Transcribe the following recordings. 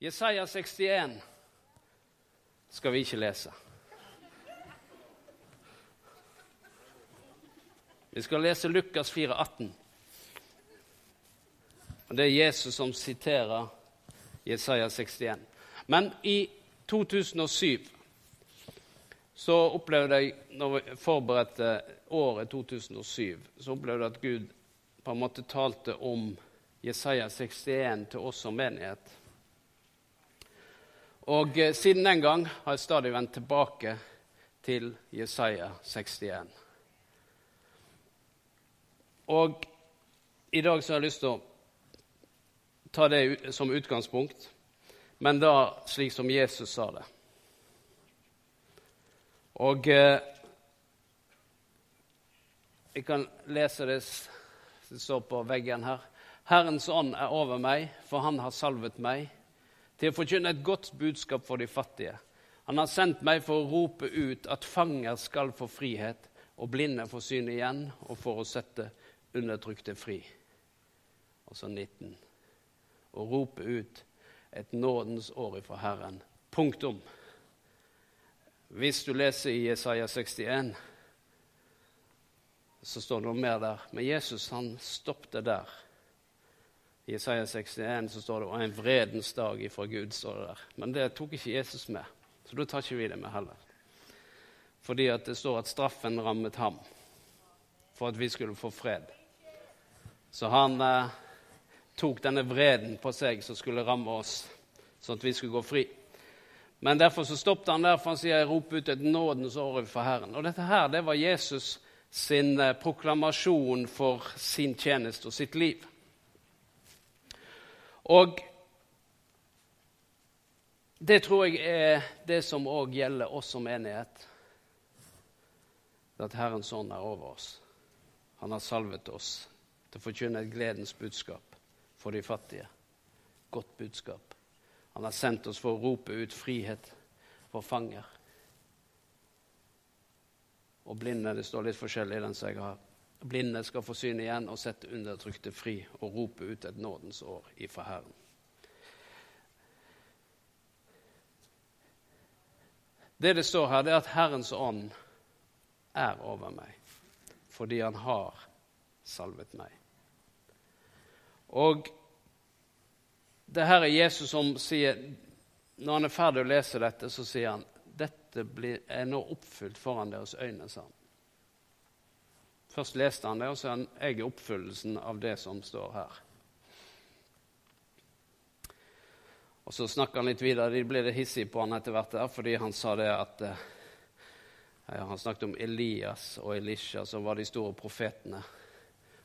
Jesaja 61 skal vi ikke lese. Vi skal lese Lukas 4, 18. Og Det er Jesus som siterer Jesaja 61. Men i 2007 så opplevde jeg, når vi forberedte året 2007, så opplevde jeg at Gud på en måte talte om Jesaja 61 til oss som menighet. Og eh, siden den gang har jeg stadig vendt tilbake til Jesaja 61. Og i dag så har jeg lyst til å ta det som utgangspunkt, men da slik som Jesus sa det. Og eh, jeg kan lese det som står på veggen her. Herrens ånd er over meg, for han har salvet meg til å forkynne et godt budskap for de fattige. Han har sendt meg for å rope ut at fanger skal få frihet, og blinde få syn igjen, og for å sette undertrykte fri. Og så 19. Å rope ut et nådens år ifra Herren. Punktum. Hvis du leser i Jesaja 61, så står det noe mer der. Men Jesus han stoppet der. I Isaiah 61 så står det og en vredens dag ifra Gud. står det der. Men det tok ikke Jesus med, så da tar ikke vi det med heller. Fordi at det står at straffen rammet ham for at vi skulle få fred. Så han eh, tok denne vreden på seg som skulle ramme oss, sånn at vi skulle gå fri. Men derfor så stoppet han der, for han sier 'rop ut et nådens år for Herren'. Og dette her, det var Jesus sin eh, proklamasjon for sin tjeneste og sitt liv. Og det tror jeg er det som òg gjelder oss som enighet. At Herrens ånd er over oss. Han har salvet oss til å forkynne et gledens budskap for de fattige. Godt budskap. Han har sendt oss for å rope ut frihet for fanger. Og blinde Det står litt forskjellig i den som jeg har. Blinde skal få syn igjen og sette undertrykte fri og rope ut et nådens år ifra Herren. Det det står her, det er at Herrens ånd er over meg fordi han har salvet meg. Og det her er Jesus som sier Når han er ferdig å lese dette, så sier han dette blir, er nå oppfylt foran deres øyne. sa han. Først leste han det, og så er han jeg oppfyllelsen av det som står her. Og Så snakker han litt videre. De ble det hissige på han etter hvert, der, fordi han sa det at eh, ja, Han snakket om Elias og Elisha, som var de store profetene.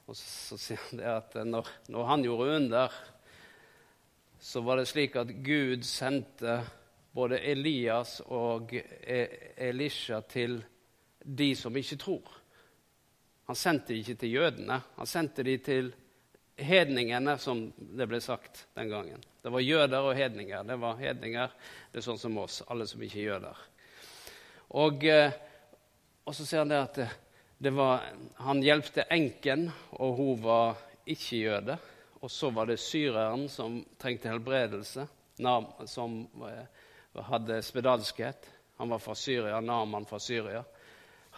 Og så, så sier han det at eh, når, når, han gjorde under, så var det slik at Gud sendte både Elias og e, Elisha til de som ikke tror. Han sendte de ikke til jødene, han sendte de til hedningene, som det ble sagt den gangen. Det var jøder og hedninger. Det var hedninger, det er sånn som oss, alle som ikke er jøder. Og, eh, og så ser han det at det var, han hjelpte enken, og hun var ikke jøde. Og så var det syreren som trengte helbredelse, som eh, hadde spedalskhet. Han var fra Syria, Naman fra Syria.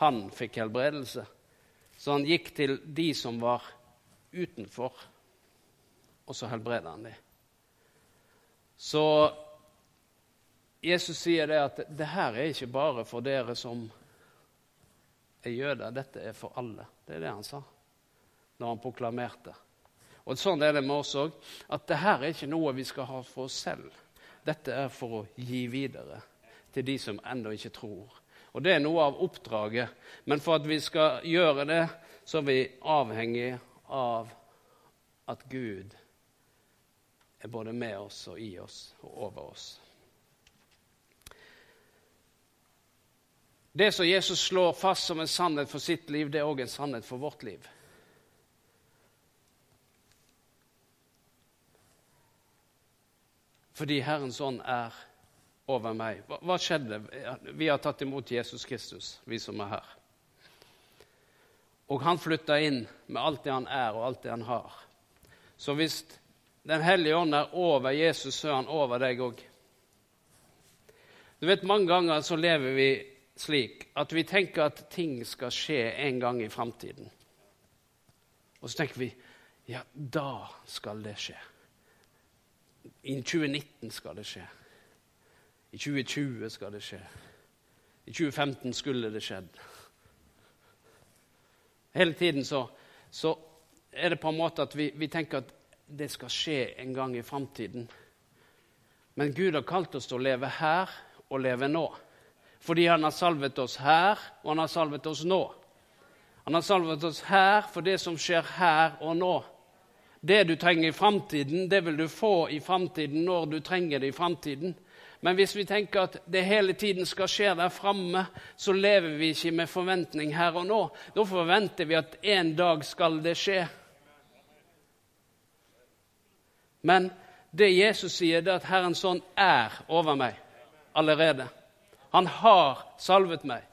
Han fikk helbredelse. Så han gikk til de som var utenfor, og så helbreda han dem. Så Jesus sier det at det her er ikke bare for dere som er jøder. Dette er for alle. Det er det han sa når han proklamerte. Og Sånn er det med oss òg. At det her er ikke noe vi skal ha for oss selv. Dette er for å gi videre til de som ennå ikke tror. Og Det er noe av oppdraget. Men for at vi skal gjøre det, så er vi avhengig av at Gud er både med oss og i oss og over oss. Det som Jesus slår fast som en sannhet for sitt liv, det er òg en sannhet for vårt liv. Fordi Herrens ånd er over meg. Hva, hva skjedde? Vi har tatt imot Jesus Kristus, vi som er her. Og han flytta inn med alt det han er, og alt det han har. Så hvis Den hellige ånd er over Jesus, så er han over deg òg. Du vet, Mange ganger så lever vi slik at vi tenker at ting skal skje en gang i framtiden. Og så tenker vi ja, da skal det skje. I 2019 skal det skje. I 2020 skal det skje. I 2015 skulle det skjedd. Hele tiden så, så er det på en måte at vi, vi, tenker at det skal skje en gang i framtiden. Men Gud har kalt oss til å leve her og leve nå. Fordi han har salvet oss her, og han har salvet oss nå. Han har salvet oss her for det som skjer her og nå. Det du trenger i framtiden, det vil du få i framtiden når du trenger det i framtiden. Men hvis vi tenker at det hele tiden skal skje der framme, så lever vi ikke med forventning her og nå. Da forventer vi at en dag skal det skje. Men det Jesus sier, det er at Herrens ånd er over meg allerede. Han har salvet meg.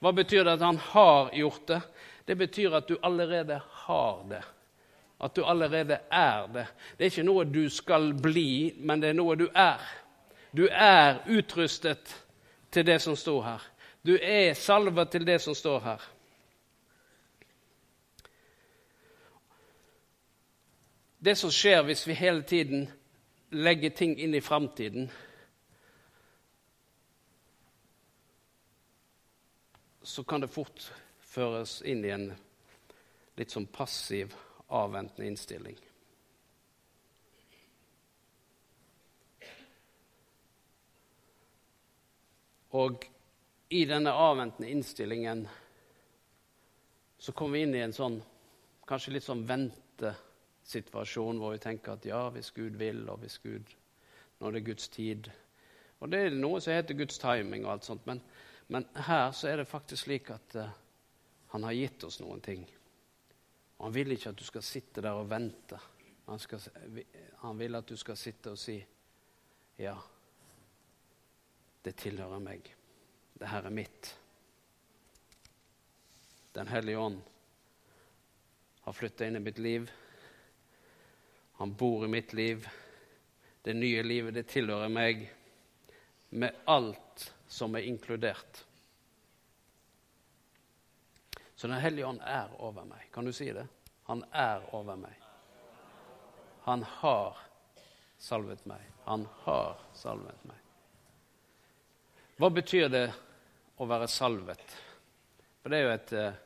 Hva betyr det at han har gjort det? Det betyr at du allerede har det. At du allerede er det. Det er ikke noe du skal bli, men det er noe du er. Du er utrustet til det som står her. Du er salvet til det som står her. Det som skjer hvis vi hele tiden legger ting inn i framtiden Så kan det fort føres inn i en litt sånn passiv avventende innstilling. Og i denne avventende innstillingen så kommer vi inn i en sånn kanskje litt sånn ventesituasjon hvor vi tenker at ja, hvis Gud vil, og hvis Gud det er Guds tid. Og det er noe som heter Guds timing og alt sånt, men, men her så er det faktisk slik at uh, han har gitt oss noen ting. Og han vil ikke at du skal sitte der og vente. Han, skal, han vil at du skal sitte og si ja, det tilhører meg. Det her er mitt. Den hellige ånd har flytta inn i mitt liv. Han bor i mitt liv. Det nye livet, det tilhører meg med alt som er inkludert. Så Den hellige ånd er over meg. Kan du si det? Han er over meg. Han har salvet meg. Han har salvet meg. Hva betyr det å være salvet? For det er jo et uh,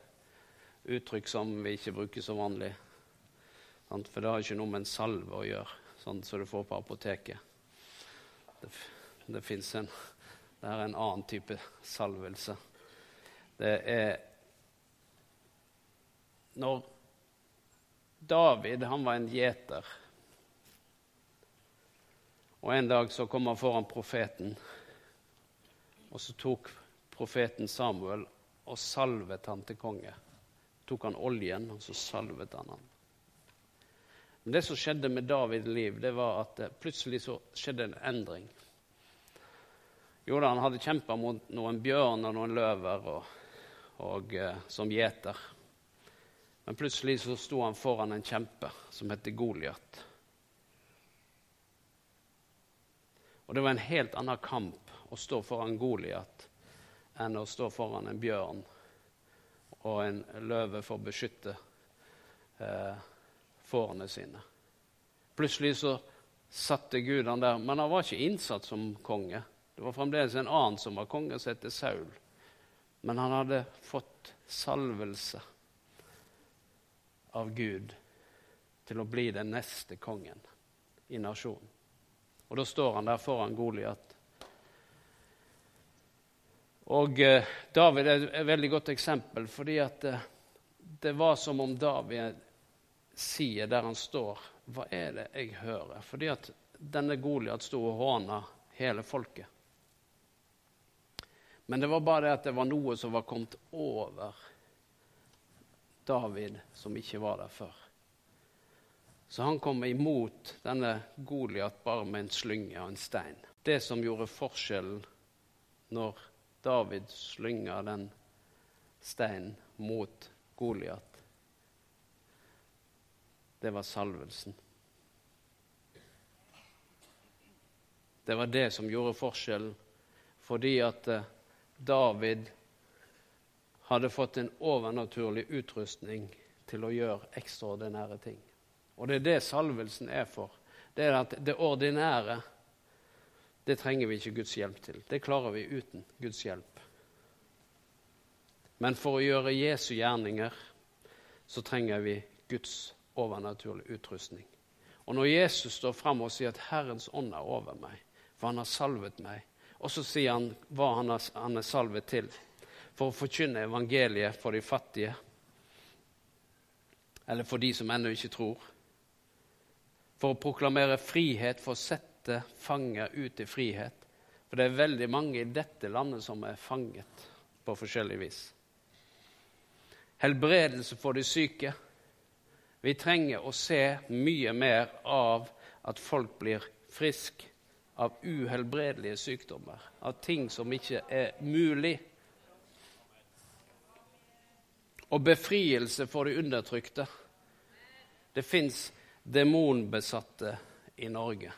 uttrykk som vi ikke bruker så vanlig. Sant? For det har ikke noe med en salve å gjøre, sånn som du får på apoteket. Det, det fins en Det er en annen type salvelse. Det er når David han var en gjeter. Og En dag så kom han foran profeten, og så tok profeten Samuel og salvet han til konge. Tok han oljen, og så salvet han han. Men det som skjedde med Davids liv, det var at eh, plutselig så skjedde en endring. Jo da, han hadde kjempa mot noen bjørn og noen løver og, og, uh, som gjeter. Men plutselig så sto han foran en kjempe som het Goliat. Og det var en helt annen kamp å stå foran Goliat enn å stå foran en bjørn og en løve for å beskytte eh, fårene sine. Plutselig så satte Gud han der, men han var ikke innsatt som konge. Det var fremdeles en annen som var konge, som het Saul. Men han hadde fått salvelse av Gud til å bli den neste kongen i nasjonen. Og da står han der foran Goliat. Og eh, David er et veldig godt eksempel, fordi at eh, det var som om David sier der han står, hva er det jeg hører? Fordi at denne Goliat sto og håna hele folket. Men det var bare det at det var noe som var kommet over David som ikke var der før. Så han kom imot denne Goliat bare med en slynge og en stein. Det som gjorde forskjellen når David slynger den steinen mot Goliat, det var salvelsen. Det var det som gjorde forskjellen, fordi at eh, David hadde fått en overnaturlig utrustning til å gjøre ekstraordinære ting. Og det er det salvelsen er for. Det er at det ordinære det trenger vi ikke Guds hjelp til. Det klarer vi uten Guds hjelp. Men for å gjøre Jesu gjerninger så trenger vi Guds overnaturlige utrustning. Og når Jesus står fram og sier at 'Herrens ånd er over meg', for han har salvet meg, og så sier han hva han, har, han er salvet til, for å forkynne evangeliet for de fattige, eller for de som ennå ikke tror, for å proklamere frihet, for å sette fanger ut i frihet. For det er veldig mange i dette landet som er fanget på forskjellig vis. Helbredelse for de syke. Vi trenger å se mye mer av at folk blir friske av uhelbredelige sykdommer, av ting som ikke er mulig. Og befrielse for de undertrykte. Det fins demonbesatte i Norge.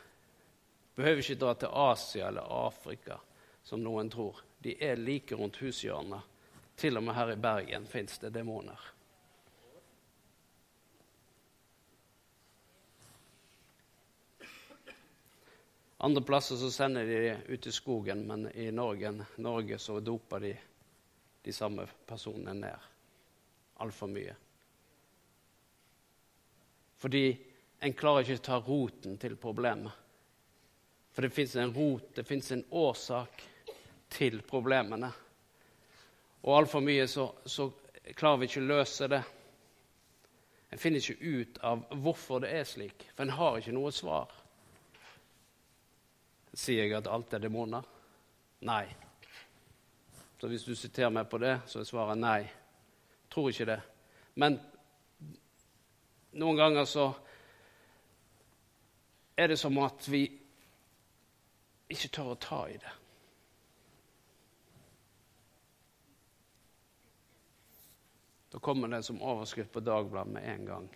Behøver ikke dra til Asia eller Afrika, som noen tror. De er like rundt hushjørnet. Til og med her i Bergen fins det demoner. Andre plasser så sender de det ut i skogen, men i Norge, Norge så doper de de samme personene ned altfor mye. Fordi en klarer ikke å ta roten til problemet. For det fins en rot, det fins en årsak til problemene. Og altfor mye så, så, klarer vi ikke å løse det. En finner ikke ut av hvorfor det er slik, for en har ikke noe svar. Sier jeg at alt er demoner? Nei. Så hvis du siterer meg på det, så er svaret nei. Tror ikke det. Men noen ganger så er det som at vi ikke tør å ta i det. Da kommer det som overskrift på Dagbladet med en gang.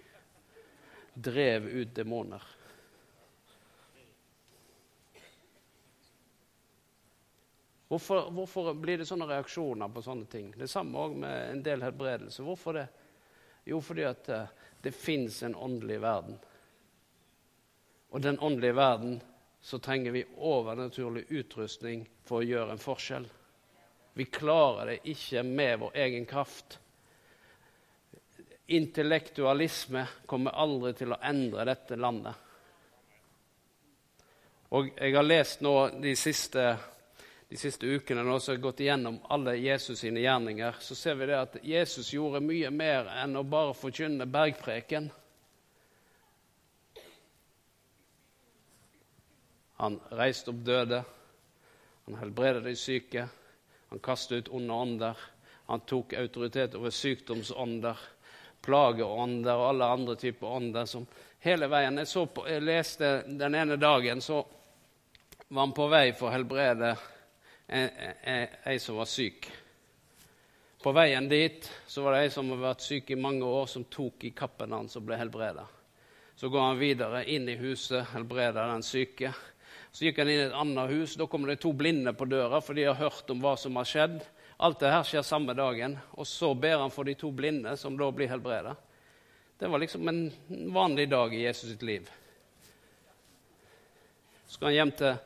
'Drev ut demoner'. Hvorfor, hvorfor, blir det sånne reaksjoner på sånne ting? Det samme òg med en del helbredelse. Hvorfor det? Jo, fordi at uh, det fins en åndelig verden. Og den åndelige verden så trenger vi overnaturlig utrustning for å gjøre en forskjell. Vi klarer det ikke med vår egen kraft. Intellektualisme kommer aldri til å endre dette landet. Og jeg har lest nå de siste, de siste ukene nå, så jeg har gått igjennom alle Jesus sine gjerninger. Så ser vi det at Jesus gjorde mye mer enn å bare forkynne bergpreken. Han reiste opp døde, han helbredet de syke, han kastet ut onde ånder. Han tok autoritet over sykdomsånder plageånder og alle andre typer ånder som hele veien Jeg, på, jeg leste den ene dagen, så var han på vei for å helbrede ei som var syk. På veien dit så var det ei som hadde vært syk i mange år, som tok i kappen hans og ble helbreda. Så går han videre inn i huset, helbreder den syke. Så gikk han inn i et annet hus. Da kommer det to blinde på døra, for de har hørt om hva som har skjedd. Alt det her skjer samme dagen. Og så ber han for de to blinde, som da blir helbreda. Det var liksom en vanlig dag i Jesus sitt liv. Så skal han hjem til å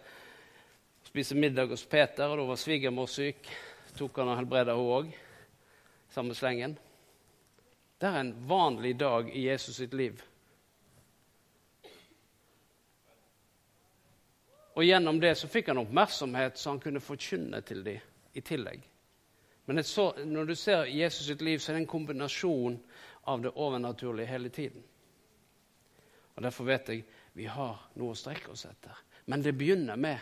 spise middag hos Peter, og da var svigermor syk. Tok han og helbreda hun òg. Samme slengen. Det er en vanlig dag i Jesus sitt liv. Og gjennom det så fikk han oppmerksomhet, så han kunne forkynne til dem i tillegg. Men så, når du ser Jesus sitt liv, så er det en kombinasjon av det overnaturlige hele tiden. Og Derfor vet jeg vi har noe å strekke oss etter. Men det begynner med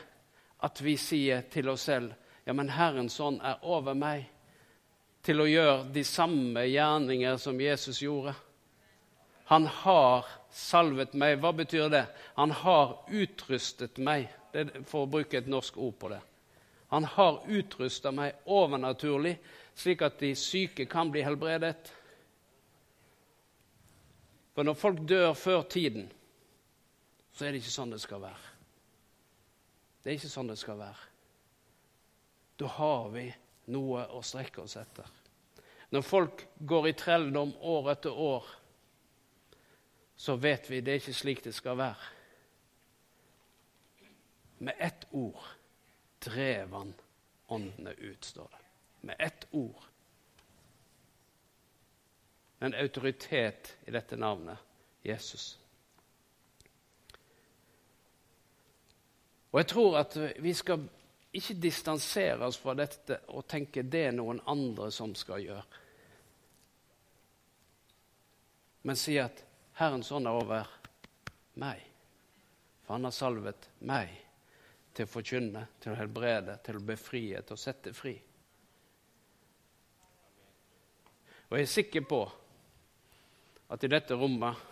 at vi sier til oss selv ja, men Herrens ånd er over meg til å gjøre de samme gjerninger som Jesus gjorde. Han har salvet meg. Hva betyr det? Han har utrustet meg, for å bruke et norsk ord på det. Han har utrusta meg overnaturlig, slik at de syke kan bli helbredet. For når folk dør før tiden, så er det ikke sånn det skal være. Det er ikke sånn det skal være. Da har vi noe å strekke oss etter. Når folk går i trelldom år etter år, så vet vi det er ikke slik det skal være. Med ett ord drev han åndene ut, står det. Med ett ord. En autoritet i dette navnet Jesus. Og jeg tror at vi skal ikke distansere oss fra dette og tenke det er noen andre som skal gjøre. Men si at Herrens ånd er over meg, for han har salvet meg til å forkynne, til å helbrede, til å befrie, til å sette fri. Og jeg er sikker på at i dette rommet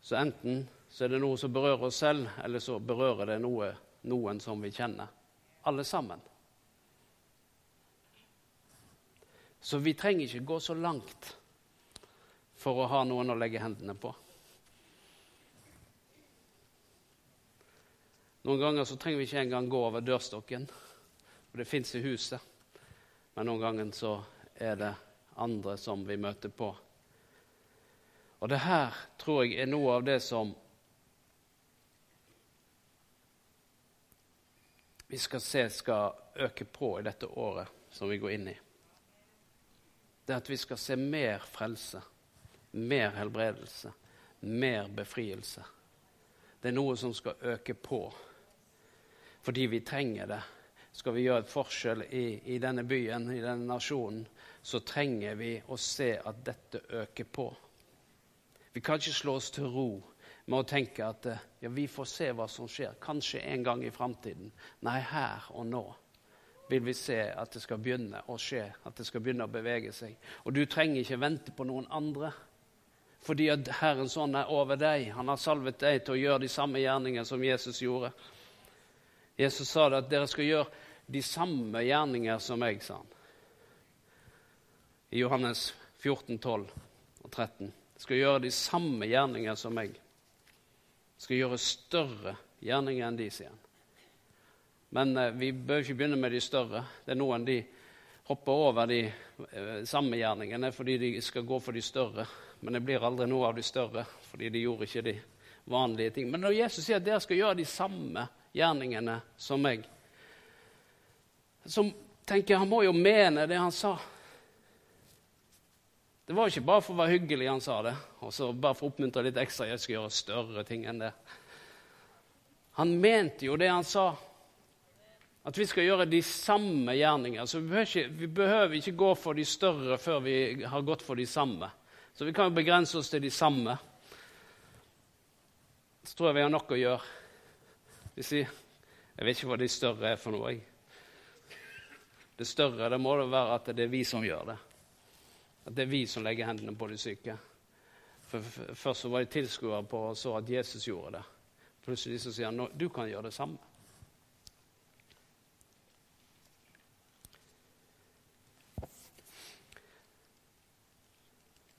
så enten så er det noe som berører oss selv, eller så berører det noe, noen som vi kjenner. Alle sammen. Så vi trenger ikke gå så langt for å ha noen å legge hendene på. Noen ganger så trenger vi ikke engang gå over dørstokken, for det fins i huset. Men noen ganger så er det andre som vi møter på. Og det her tror jeg er noe av det som vi skal se skal øke på i dette året som vi går inn i. Det at vi skal se mer frelse, mer helbredelse, mer befrielse. Det er noe som skal øke på fordi vi trenger det. Skal vi gjøre et forskjell i, i denne byen, i denne nasjonen, så trenger vi å se at dette øker på. Vi kan ikke slå oss til ro med å tenke at ja, vi får se hva som skjer, kanskje en gang i framtiden. Nei, her og nå vil vi se at det skal begynne å skje, at det skal begynne å bevege seg. Og du trenger ikke vente på noen andre. Fordi at Herrens ånd er over deg. Han har salvet deg til å gjøre de samme gjerningene som Jesus gjorde. Jesus sa det at dere skal gjøre de samme gjerninger som jeg, sa han. I Johannes 14, 12 og 13. Skal gjøre de samme gjerninger som meg. Skal gjøre større gjerninger enn de, sier han. Men eh, vi bør ikke begynne med de større. Det er noen de hopper over de eh, samme gjerningene fordi de skal gå for de større. Men det blir aldri noe av de større, fordi de gjorde ikke de vanlige ting. Men når Jesus sier at dere skal gjøre de samme gjerningene som meg. Så tenker jeg, Han må jo mene det han sa. Det var ikke bare for å være hyggelig han sa det, og så bare for å oppmuntre litt ekstra. jeg skal gjøre større ting enn det. Han mente jo det han sa. At vi skal gjøre de samme gjerninger. Så vi behøver, ikke, vi behøver ikke gå for de større før vi har gått for de samme. Så vi kan jo begrense oss til de samme. Så tror jeg vi har nok å gjøre. Jeg vet ikke hva de større er for noe. Det større det må det være at det er vi som gjør det. At det er vi som legger hendene på de syke. For Først så var de tilskuere på og så at Jesus gjorde det. Plutselig så sier han du kan gjøre det samme.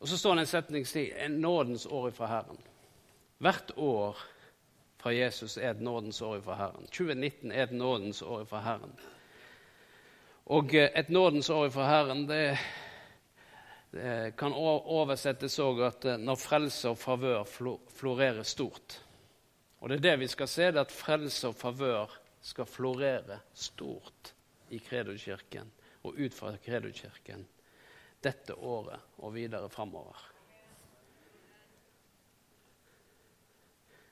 Og så står det en setning en nådens år ifra Herren. Hvert år fra Jesus er et nådens år fra Herren. 2019 er et nådens år fra Herren. Og eh, et nådens år fra Herren det, det kan oversettes òg at eh, når frelse og favør florerer stort. Og det er det vi skal se, det at frelse og favør skal florere stort i Kredokirken og ut fra Kredokirken dette året og videre framover.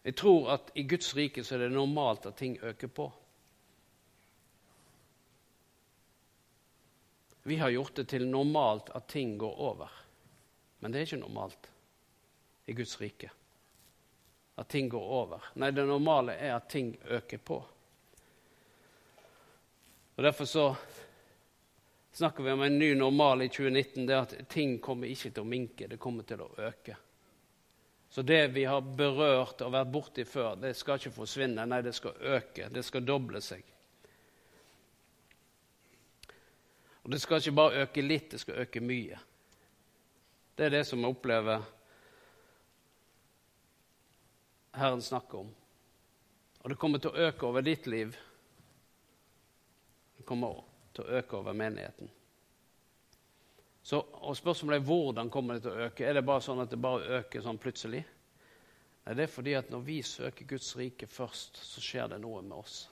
Jeg tror at i Guds rike så er det normalt at ting øker på. Vi har gjort det til normalt at ting går over. Men det er ikke normalt i Guds rike at ting går over. Nei, det normale er at ting øker på. Og Derfor så snakker vi om en ny normal i 2019. Det er at ting kommer ikke til å minke, det kommer til å øke. Så det vi har berørt og vært borti før, det skal ikke forsvinne. Nei, det skal øke. Det skal doble seg. Og det skal ikke bare øke litt, det skal øke mye. Det er det som vi opplever Herren snakker om. Og det kommer til å øke over ditt liv. Det kommer til å øke over menigheten. Så, og Spørsmålet er hvordan kommer det til å øke. Er det bare sånn at det bare øker sånn plutselig? Nei, Det er fordi at når vi søker Guds rike først, så skjer det noe med oss.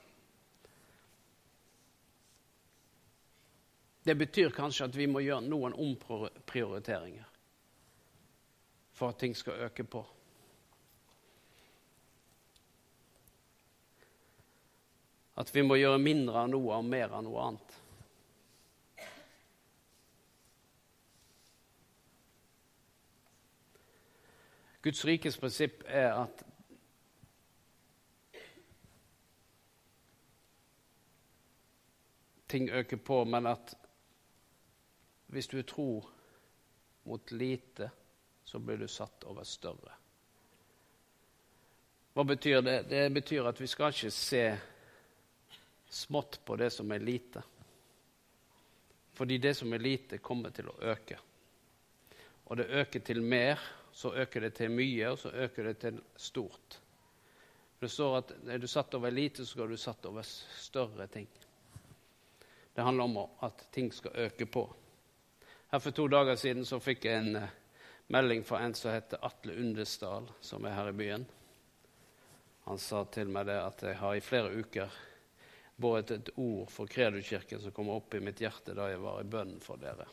Det betyr kanskje at vi må gjøre noen omprioriteringer for at ting skal øke på. At vi må gjøre mindre av noe og mer av noe annet. Guds rikes prinsipp er at ting øker på, men at hvis du er tro mot lite, så blir du satt over større. Hva betyr det? Det betyr at vi skal ikke se smått på det som er lite. Fordi det som er lite, kommer til å øke. Og det øker til mer, så øker det til mye, og så øker det til stort. Det står at er du satt over lite, så skal du satt over større ting. Det handler om at ting skal øke på. Her For to dager siden så fikk jeg en uh, melding fra en som heter Atle Undesdal, som er her i byen. Han sa til meg det at jeg har i flere uker båret et ord for Kredukirken som kommer opp i mitt hjerte da jeg var i bønnen for dere.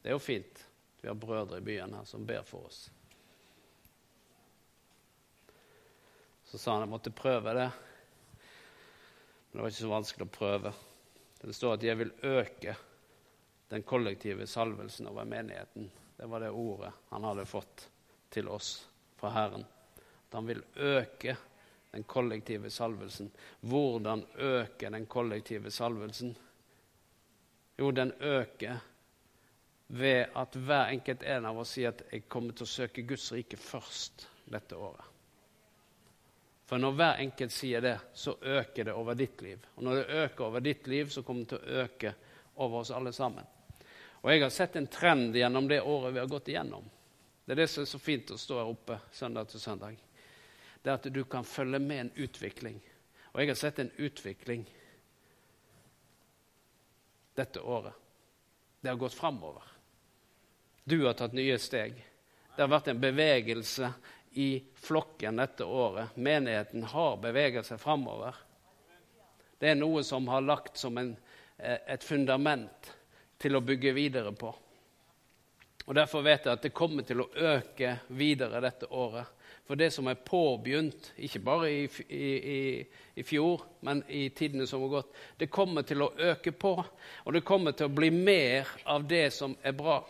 Det er jo fint. Vi har brødre i byen her som ber for oss. Så sa han jeg måtte prøve det. Men det var ikke så vanskelig å prøve. Det står at 'jeg vil øke den kollektive salvelsen over menigheten'. Det var det ordet han hadde fått til oss fra Herren. At han vil øke den kollektive salvelsen. Hvordan øke den kollektive salvelsen? Jo, den øker ved at hver enkelt en av oss sier at 'jeg kommer til å søke Guds rike først dette året'. For når hver enkelt sier det, så øker det over ditt liv. Og når det øker over ditt liv, så kommer det til å øke over oss alle sammen. Og jeg har sett en trend gjennom det året vi har gått igjennom. Det er det som er så fint å stå her oppe søndag til søndag det er at du kan følge med en utvikling. Og jeg har sett en utvikling dette året. Det har gått framover. Du har tatt nye steg. Det har vært en bevegelse i flokken dette året. Menigheten har beveget seg framover. Det er noe som har lagt som en, eh, et fundament til å bygge videre på. Og Derfor vet jeg at det kommer til å øke videre dette året. For det som er påbegynt, ikke bare i, i, i, fjor, men i tidene som har gått, det kommer til å øke på. Og det kommer til å bli mer av det som er bra.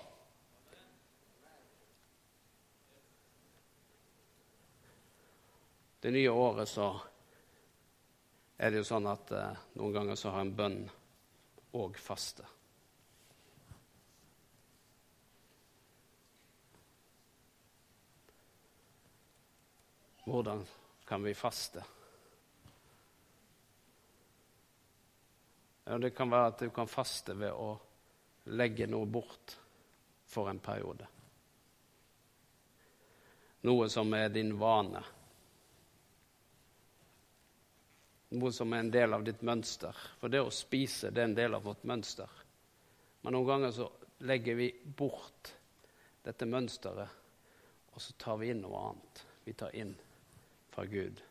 Det nye året så er det jo sånn at eh, noen ganger så har en bønn og faste. Hvordan kan vi faste? Ja, det kan være at du kan faste ved å legge noe bort for en periode. Noe som er din vane. Noe som er en del av ditt mønster. For det å spise det er en del av vårt mønster. Men noen ganger så legger vi bort dette mønsteret, og så tar vi inn noe annet. Vi tar inn fra Gud.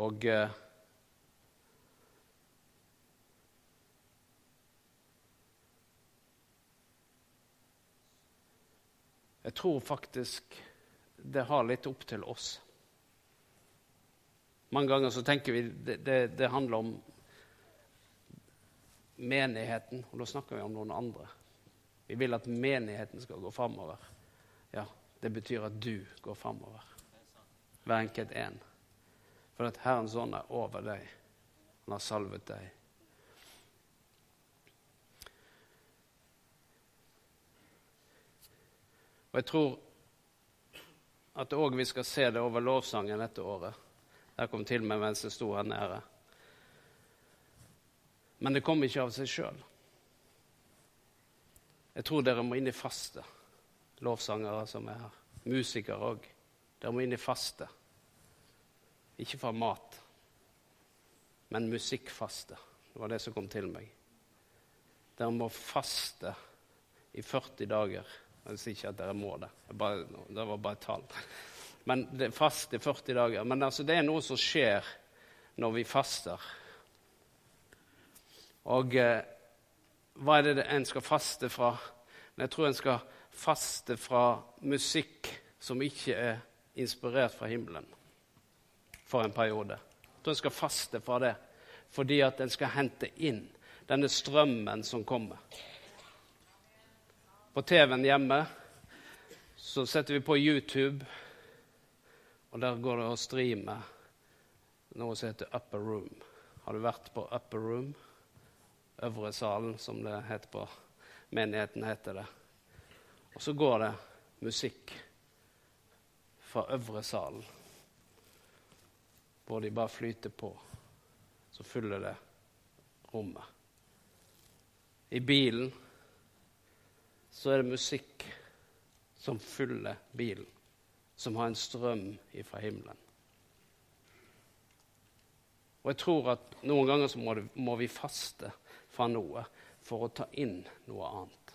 Og eh, Jeg tror faktisk det har litt opp til oss. Mange ganger så tenker vi det, det, det handler om menigheten, og da snakker vi om noen andre. Vi vil at menigheten skal gå framover. Ja, det betyr at du går framover hver enkelt en. For at Herrens ånd er over deg. Han har salvet deg. Og jeg tror at òg vi skal se det over lovsangen dette året. Det kom til meg mens jeg sto her nede. Men det kom ikke av seg sjøl. Jeg tror dere må inn i faste, lovsangere som er her. Musikere òg. Dere må inn i faste. Ikke fra mat, men musikkfaste. Det var det som kom til meg. Dere må faste i 40 dager. Jeg sier ikke at dere må det. Det var bare et tall. Men det fast i 40 dager. Men altså, det er noe som skjer når vi faster. Og eh, hva er det en skal faste fra? Jeg tror en skal faste fra musikk som ikke er inspirert fra himmelen, for en periode. Jeg tror en skal faste fra det fordi at en skal hente inn denne strømmen som kommer. På TV-en hjemme så setter vi på YouTube, og der går det å streame noe som heter Upper Room. Har du vært på Upper Room? Øvre salen, som det heter på menigheten. heter det. Og så går det musikk fra øvre salen, hvor de bare flyter på. Så fyller det rommet. I bilen så er det musikk som fyller bilen, som har en strøm ifra himmelen. Og jeg tror at noen ganger så må, det, må vi faste fra noe for å ta inn noe annet.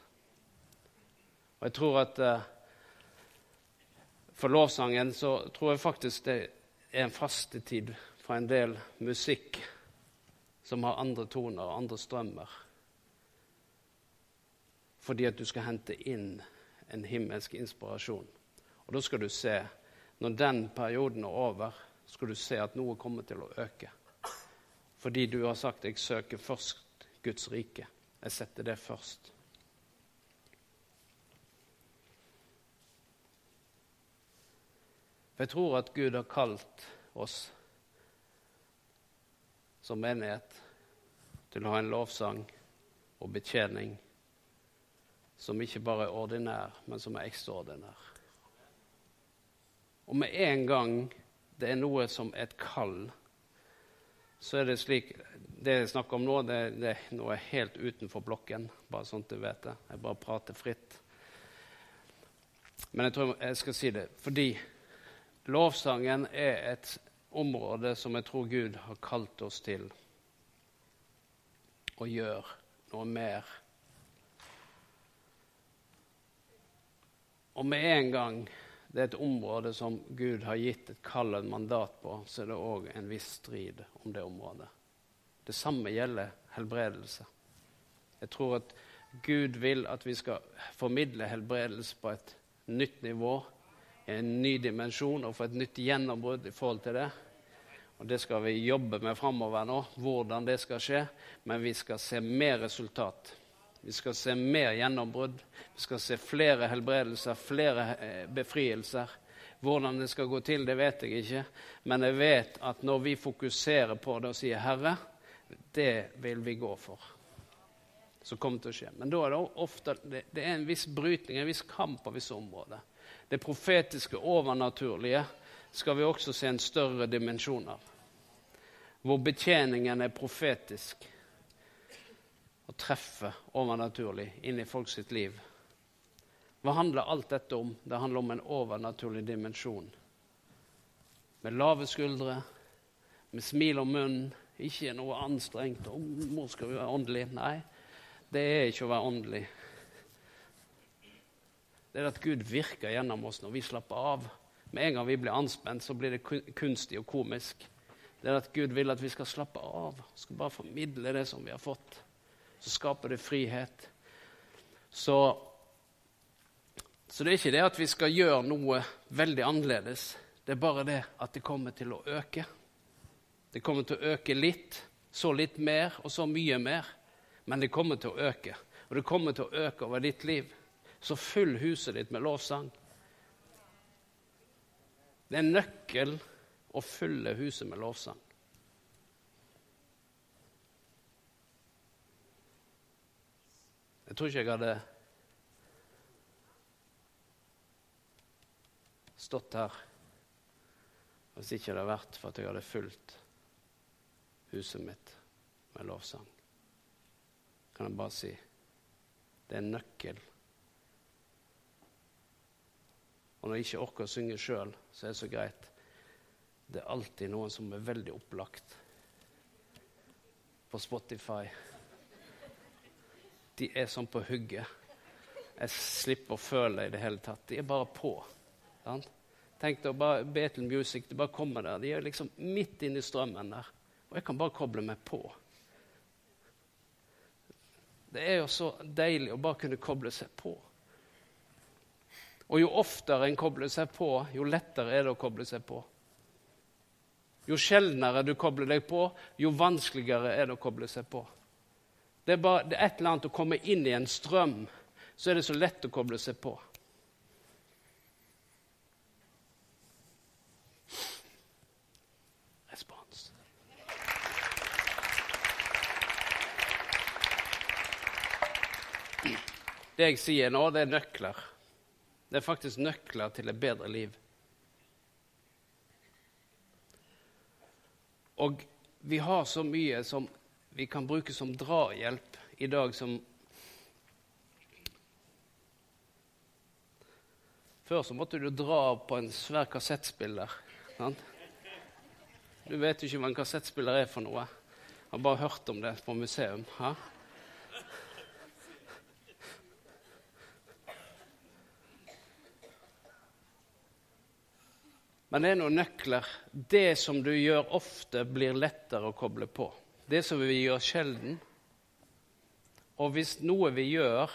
Og jeg tror at eh, for lovsangen så tror jeg faktisk det er en fastetid fra en del musikk som har andre toner og andre strømmer. Fordi at du skal hente inn en himmelsk inspirasjon. Og da skal du se, når den perioden er over, skal du se at noe kommer til å øke. Fordi du har sagt 'jeg søker først Guds rike'. Jeg setter det først. For jeg tror at Gud har kalt oss som menighet til å ha en lovsang og betjening som ikke bare er ordinær, men som er ekstraordinær. Og med en gang det er noe som et kall, så er det slik Det jeg snakker om nå, det, det er noe helt utenfor blokken. Bare sånn du vet det. Jeg bare prater fritt. Men jeg tror jeg skal si det fordi lovsangen er et område som jeg tror Gud har kalt oss til å gjøre noe mer Og med en gang det er et område som Gud har gitt et kall og et mandat på, så er det òg en viss strid om det området. Det samme gjelder helbredelse. Jeg tror at Gud vil at vi skal formidle helbredelse på et nytt nivå, i en ny dimensjon, og få et nytt gjennombrudd i forhold til det. Og Det skal vi jobbe med framover nå, hvordan det skal skje. Men vi skal se mer resultat vi skal se mer gjennombrudd. Vi skal se flere helbredelser, flere eh, befrielser. Hvordan det skal gå til, det vet jeg ikke. Men jeg vet at når vi fokuserer på det og sier 'Herre', det vil vi gå for. Så kommer det til å skje. Men da er det ofte det, er en viss brytning, en viss kamp på visse områder. Det profetiske overnaturlige skal vi også se en større dimensjon av. Hvor betjeningen er profetisk å treffe overnaturlig inn i folk sitt liv. Hva handler alt dette om? Det handler om en overnaturlig dimensjon. Med lave skuldre, med smil om munnen, ikke noe anstrengt. om mor skal være åndelige.' Nei, det er ikke å være åndelig. Det er at Gud virker gjennom oss når vi slapper av. Med en gang vi blir anspent, så blir det kunstig og komisk. Det er at Gud vil at vi skal slappe av, skal bare formidle det som vi har fått så skaper det frihet. Så, så det er ikke det at vi skal gjøre noe veldig annerledes. Det er bare det at det kommer til å øke. Det kommer til å øke litt, så litt mer og så mye mer. Men det kommer til å øke. Og det kommer til å øke over ditt liv. Så fyll huset ditt med lovsang. Det er en nøkkel å fylle huset med lovsang. Jeg tror ikke jeg hadde stått her hvis ikke det hadde vært for at jeg hadde fulgt huset mitt med lovsang. Kan jeg bare si det er en nøkkel. Og når jeg ikke orker å synge sjøl, så er det så greit. Det er alltid noen som er veldig opplagt på Spotify. De er sånn på hugget. Jeg slipper å føle det i det hele tatt. De er bare på. Sant? Tenk deg bare Betel Music, det bare kommer der. De er liksom midt inne i strømmen der. Og jeg kan bare koble meg på. Det er jo så deilig å bare kunne koble seg på. Og jo oftere en kobler seg på, jo lettere er det å koble seg på. Jo sjeldnere du kobler deg på, jo vanskeligere er det å koble seg på. Det er, bare, det er et eller annet å komme inn i en strøm, så er det så lett å koble seg på. Respons. Det jeg sier nå, det er nøkler. Det er faktisk nøkler til et bedre liv. Og vi har så mye som vi kan bruke som drahjelp i dag som Før så måtte du dra på en svær kassettspiller. Sant? Du vet jo ikke hva en kassettspiller er for noe. Jeg har bare hørt om det på museum. Ha? Men det er noen nøkler. Det som du gjør ofte, blir lettere å koble på. Det som vi gjør sjelden. Og hvis noe vi gjør,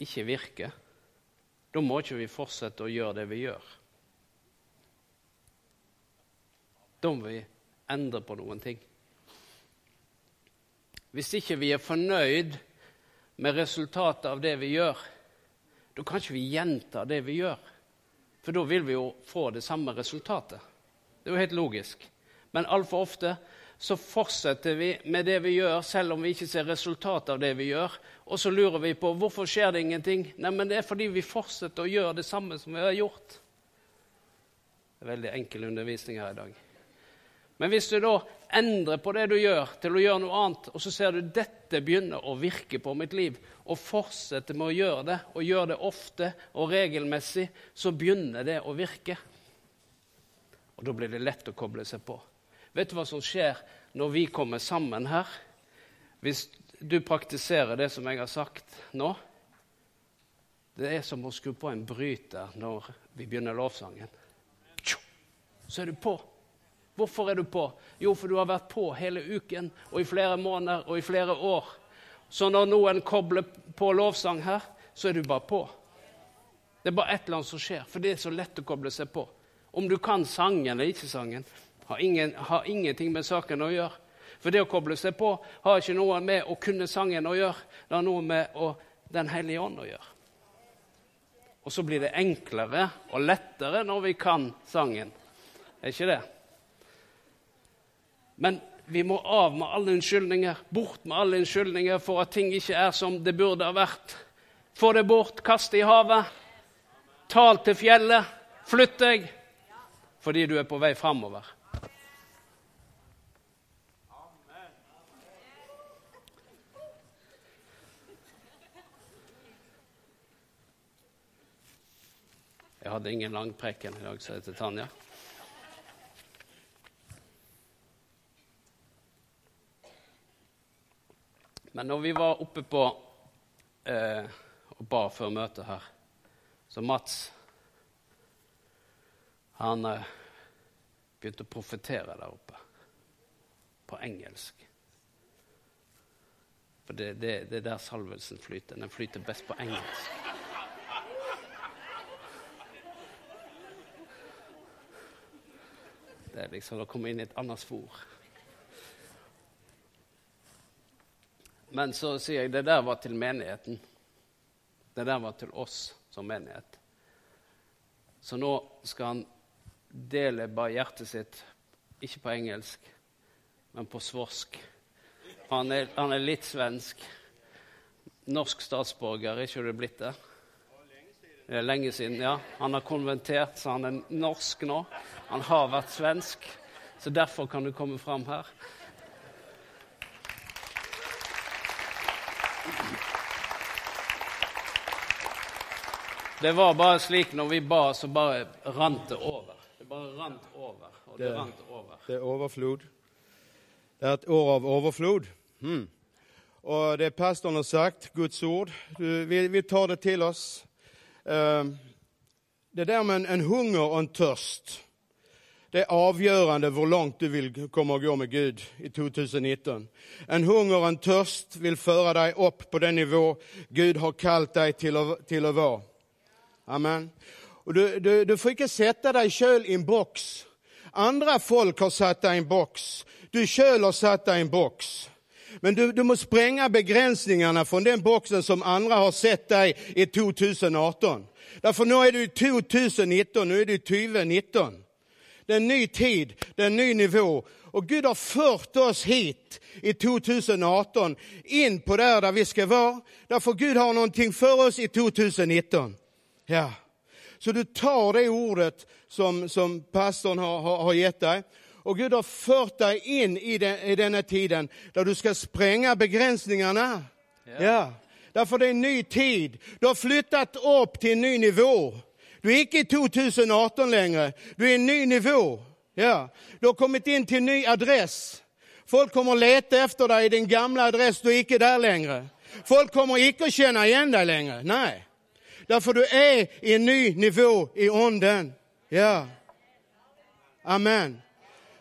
ikke virker, da må ikke vi fortsette å gjøre det vi gjør. Da må vi endre på noen ting. Hvis ikke vi er fornøyd med resultatet av det vi gjør, da kan ikke vi gjenta det vi gjør. For da vil vi jo få det samme resultatet. Det er jo helt logisk. Men altfor ofte så fortsetter vi med det vi gjør, selv om vi ikke ser resultatet av det vi gjør. Og så lurer vi på hvorfor skjer det ingenting. Nei, men det er fordi vi fortsetter å gjøre det samme som vi har gjort. Det er veldig enkel undervisning her i dag. Men hvis du da endrer på det du gjør, til å gjøre noe annet, og så ser du dette begynner å virke på mitt liv, og fortsetter med å gjøre det, og gjør det ofte og regelmessig, så begynner det å virke. Og da blir det lett å koble seg på. Vet du hva som skjer når vi kommer sammen her? Hvis du praktiserer det som jeg har sagt nå Det er som å skru på en bryter når vi begynner lovsangen. Så er du på. Hvorfor er du på? Jo, for du har vært på hele uken og i flere måneder og i flere år. Så når noen kobler på lovsang her, så er du bare på. Det er bare et eller annet som skjer, for det er så lett å koble seg på. Om du kan sangen eller ikke sangen, har, ingen, har ingenting med saken å gjøre. For det å koble seg på har ikke noe med å kunne sangen å gjøre. Det har noe med å, Den hellige ånd å gjøre. Og så blir det enklere og lettere når vi kan sangen. Er ikke det? Men vi må av med alle unnskyldninger, bort med alle unnskyldninger for at ting ikke er som det burde ha vært. Få det bort, kast det i havet. Tal til fjellet. Flytt deg fordi du er på vei framover. Jeg hadde ingen lang preken i dag, sa jeg til Tanja. Men når vi var oppe på eh, og ba før møtet her, så Mats Han eh, begynte å profetere der oppe på engelsk. For det, det, det er der salvelsen flyter. Den flyter best på engelsk. Det er liksom å komme inn i et annet spor. Men så sier jeg det der var til menigheten. Det der var til oss som menighet. Så nå skal han dele bare hjertet sitt, ikke på engelsk, men på svorsk. Han er, han er litt svensk. Norsk statsborger, er ikke du blitt det? Det er lenge siden, ja. Han har konventert, så han er norsk nå. Han har vært svensk, så derfor kan du komme fram her. Det var bare slik når vi ba, så bare rant det over. Det bare rant over, og det, Det- rant over. Det er overflod. Det er et år av overflod. Hmm. Og det pastoren har sagt, Guds ord, du, vi, vi tar det til oss. Uh, det der med en, en hunger og en tørst, det er avgjørende hvor langt du vil komme og gå med Gud i 2019. En hunger og en tørst vil føre deg opp på det nivå Gud har kalt deg til å, til å være. Amen. Og du, du, du får ikke sette deg sjøl i en boks. Andre folk har satt deg i en boks. Du sjøl har satt deg i en boks. Men du, du må sprenge begrensningene fra den boksen som andre har sett deg i 2018. Derfor nå er du i 2019, nå er du i 2019. Det er en ny tid, det er en ny nivå. Og Gud har ført oss hit i 2018, inn på der, der vi skal være. Derfor Gud har noe for oss i 2019. Ja. Så du tar det ordet som, som pastoren har, har, har gitt deg, og Gud har ført deg inn i, den, i denne tiden der du skal sprenge begrensningene. Ja. Derfor det er en ny tid. Du har flyttet opp til en ny nivå. Du er ikke i 2018 lenger. Du er i en ny nivå. Ja. Du har kommet inn til ny adress. Folk kommer å lete etter deg i din gamle adress. Du er ikke der lenger. Folk kommer ikke å kjenne igjen deg lenger. Nei. Derfor du er i en ny nivå i ånden. Ja. Amen.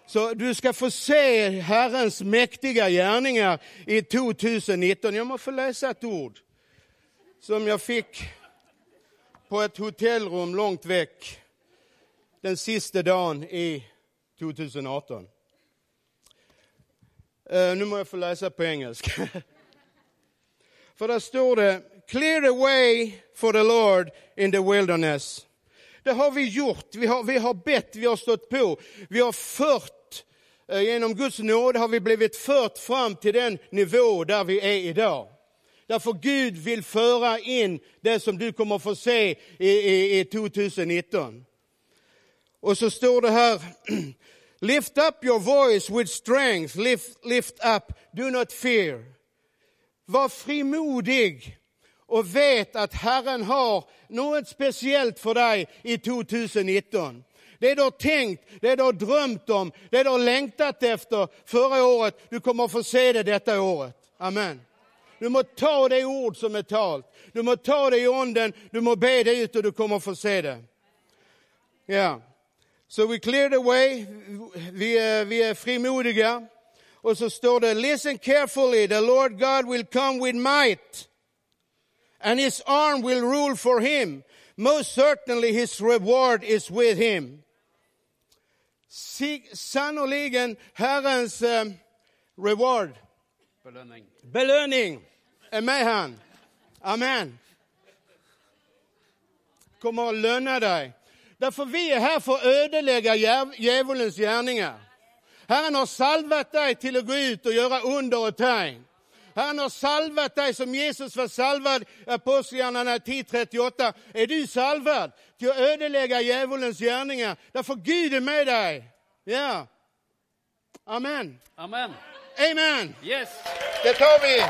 Så du skal få se Herrens mektige gjerninger i 2019. Jeg må få lese et ord som jeg fikk på et hotellrom langt vekk den siste dagen i 2018. Uh, Nå må jeg få lese på engelsk. For der står det Clear the way for the Lord in the wilderness. Det har vi gjort. Vi har, vi har bedt, vi har stått på. Vi har ført uh, Gjennom Guds nåde har vi blivit ført fram til den nivå der vi er i dag. Derfor Gud vil føre inn det som du kommer få se i, i, i 2019. Og så står det her Lift up your voice with strength. Lift, lift up. Do not fear. Vær frimodig og vet at Herren har noe spesielt for deg i 2019. Det du har tenkt, det du har drømt om, det du har lengtet etter forrige året, du kommer å få se det dette året. Amen. Du må ta det ord som er talt. Du må ta det i ånden, du må be det ut, og du kommer å få se det. Ja. Så vi clear the way. Vi er, vi er frimodige. Og så står det Listen carefully, the Lord God will come with might, and his arm will rule for him. Most certainly his reward is with him. Sannoligen Herrens um, reward, Belønning. belønning, er med han. Amen. Kommer å lønne deg. Derfor vi er her for å ødelegge djev- djevelens gjerninger. Herren har salvet deg til å gå ut og gjøre under og tegn. Herren har salvet deg som Jesus var salvet i apostelgjerningene 10.38. Er du salvet til å ødelegge djevelens gjerninger? Derfor Gud er med deg. Ja. Amen. Amen. Amen. Yes. Det tar vi.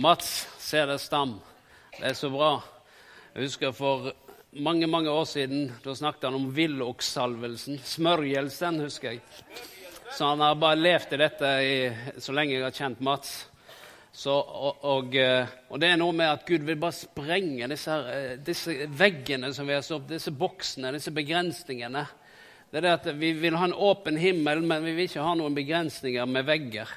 Mats Sedestam. Det er så bra. Jeg husker for mange mange år siden da snakket han om villoksalvelsen. Smørgjelsen, husker jeg. Så han har bare levd i dette i, så lenge jeg har kjent Mats. Så, og, og, eh, og det er noe med at Gud vil bare sprenge disse, eh, disse veggene som vi har stått, disse boksene, disse begrensningene. Det er det at Vi vil ha en åpen himmel, men vi vil ikke ha noen begrensninger med vegger.